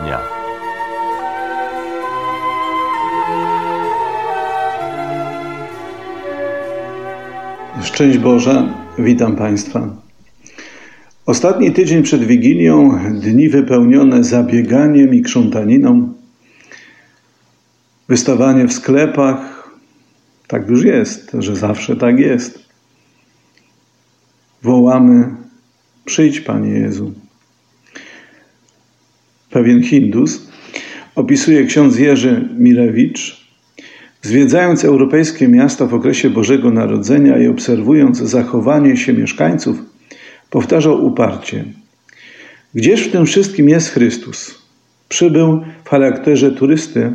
dnia. Szczęść Boże, witam Państwa. Ostatni tydzień przed Wigilią, dni wypełnione zabieganiem i krzątaniną, wystawanie w sklepach, tak już jest, że zawsze tak jest. Wołamy: Przyjdź, Panie Jezu. Pewien Hindus opisuje ksiądz Jerzy Mirewicz, zwiedzając europejskie miasta w okresie Bożego Narodzenia i obserwując zachowanie się mieszkańców, powtarzał uparcie: Gdzież w tym wszystkim jest Chrystus? Przybył w charakterze turysty,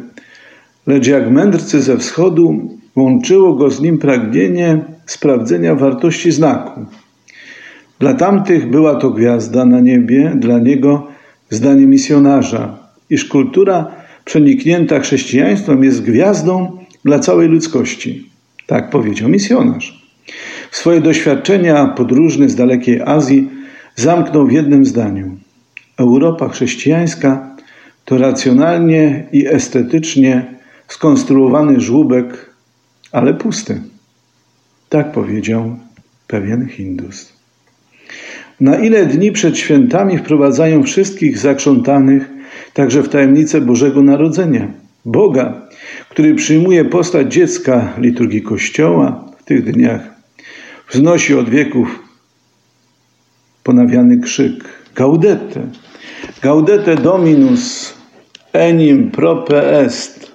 lecz jak mędrcy ze wschodu łączyło go z nim pragnienie sprawdzenia wartości znaku. Dla tamtych była to gwiazda na niebie, dla niego zdanie misjonarza, iż kultura przeniknięta chrześcijaństwem jest gwiazdą dla całej ludzkości. Tak powiedział misjonarz. Swoje doświadczenia podróżny z dalekiej Azji zamknął w jednym zdaniu. Europa chrześcijańska to racjonalnie i estetycznie skonstruowany żłóbek, ale pusty. Tak powiedział pewien Hindus. Na ile dni przed świętami wprowadzają wszystkich zakrzątanych także w tajemnicę Bożego Narodzenia? Boga, który przyjmuje postać dziecka liturgii Kościoła w tych dniach, wznosi od wieków ponawiany krzyk Gaudete, Gaudete Dominus enim prope est.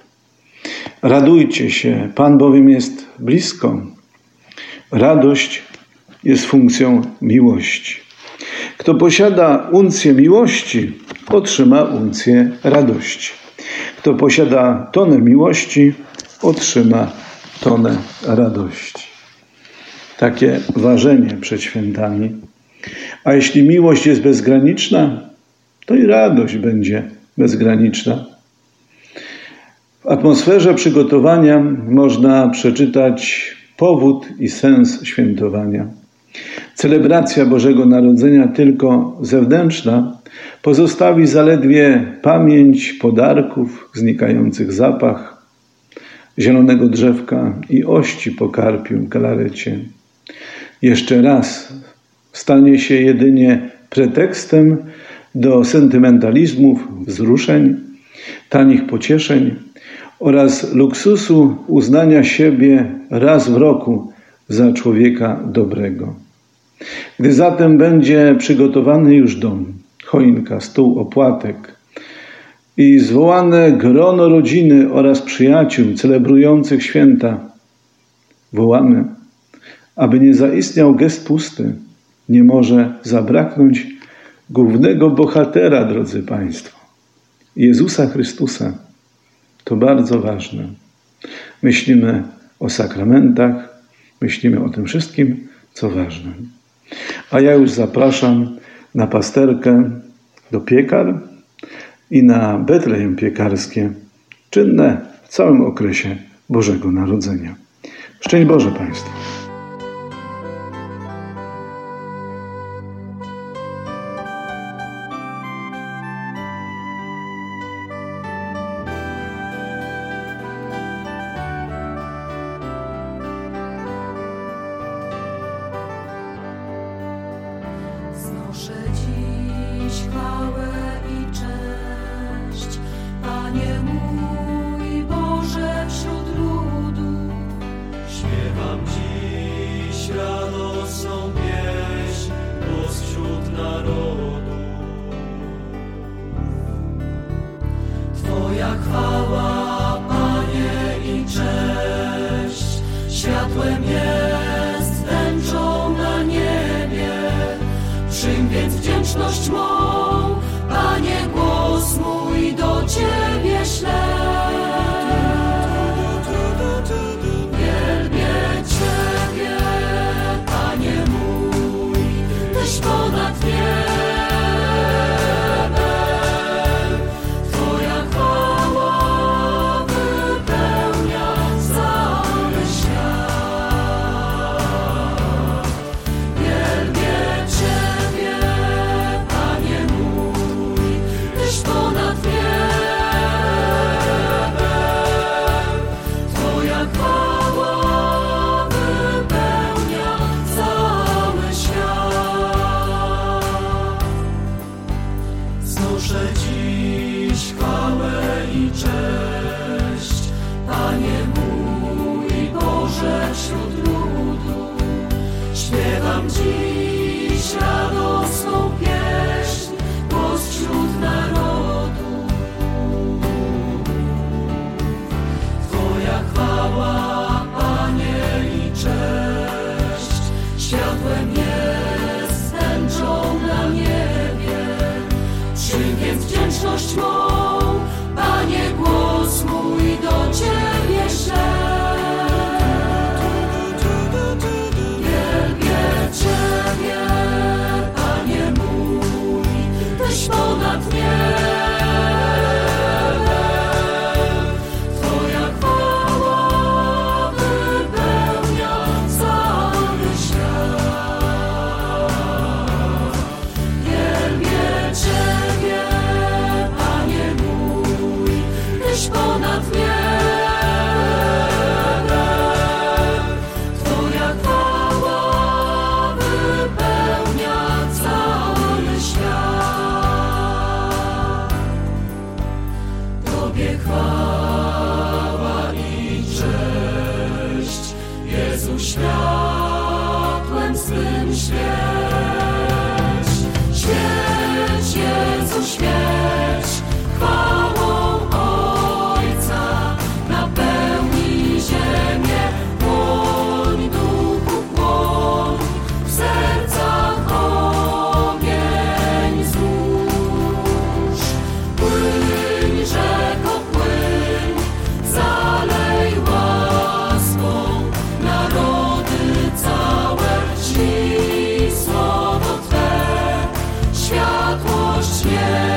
Radujcie się, Pan bowiem jest blisko. Radość jest funkcją miłości. Kto posiada uncję miłości, otrzyma uncję radości. Kto posiada tonę miłości, otrzyma tonę radości. Takie ważenie przed świętami. A jeśli miłość jest bezgraniczna, to i radość będzie bezgraniczna. W atmosferze przygotowania można przeczytać powód i sens świętowania. Celebracja Bożego Narodzenia tylko zewnętrzna pozostawi zaledwie pamięć podarków, znikających zapach, zielonego drzewka i ości po karpiu, kalarecie. Jeszcze raz stanie się jedynie pretekstem do sentymentalizmów, wzruszeń, tanich pocieszeń oraz luksusu uznania siebie raz w roku za człowieka dobrego. Gdy zatem będzie przygotowany już dom, choinka, stół, opłatek i zwołane grono rodziny oraz przyjaciół celebrujących święta, wołamy, aby nie zaistniał gest pusty, nie może zabraknąć głównego bohatera, drodzy Państwo, Jezusa Chrystusa. To bardzo ważne. Myślimy o sakramentach, myślimy o tym wszystkim, co ważne. A ja już zapraszam na pasterkę do piekar i na Betlejem piekarskie, czynne w całym okresie Bożego Narodzenia. Szczęść Boże Państwu. Panie mój Boże wśród ludu. Śpiewam dziś radosną pieśń, głos wśród narodu. Twoja chwała, Panie i cześć, światłem jest tęczą na niebie. Przyjm więc wdzięczność mą, wśród ludu, śpiewam dziś radosną pieśń, głos wśród narodu. Twoja chwała, Panie i cześć, światłem jest tęczą na niebie. Przyjm więc wdzięczność mą, Yeah.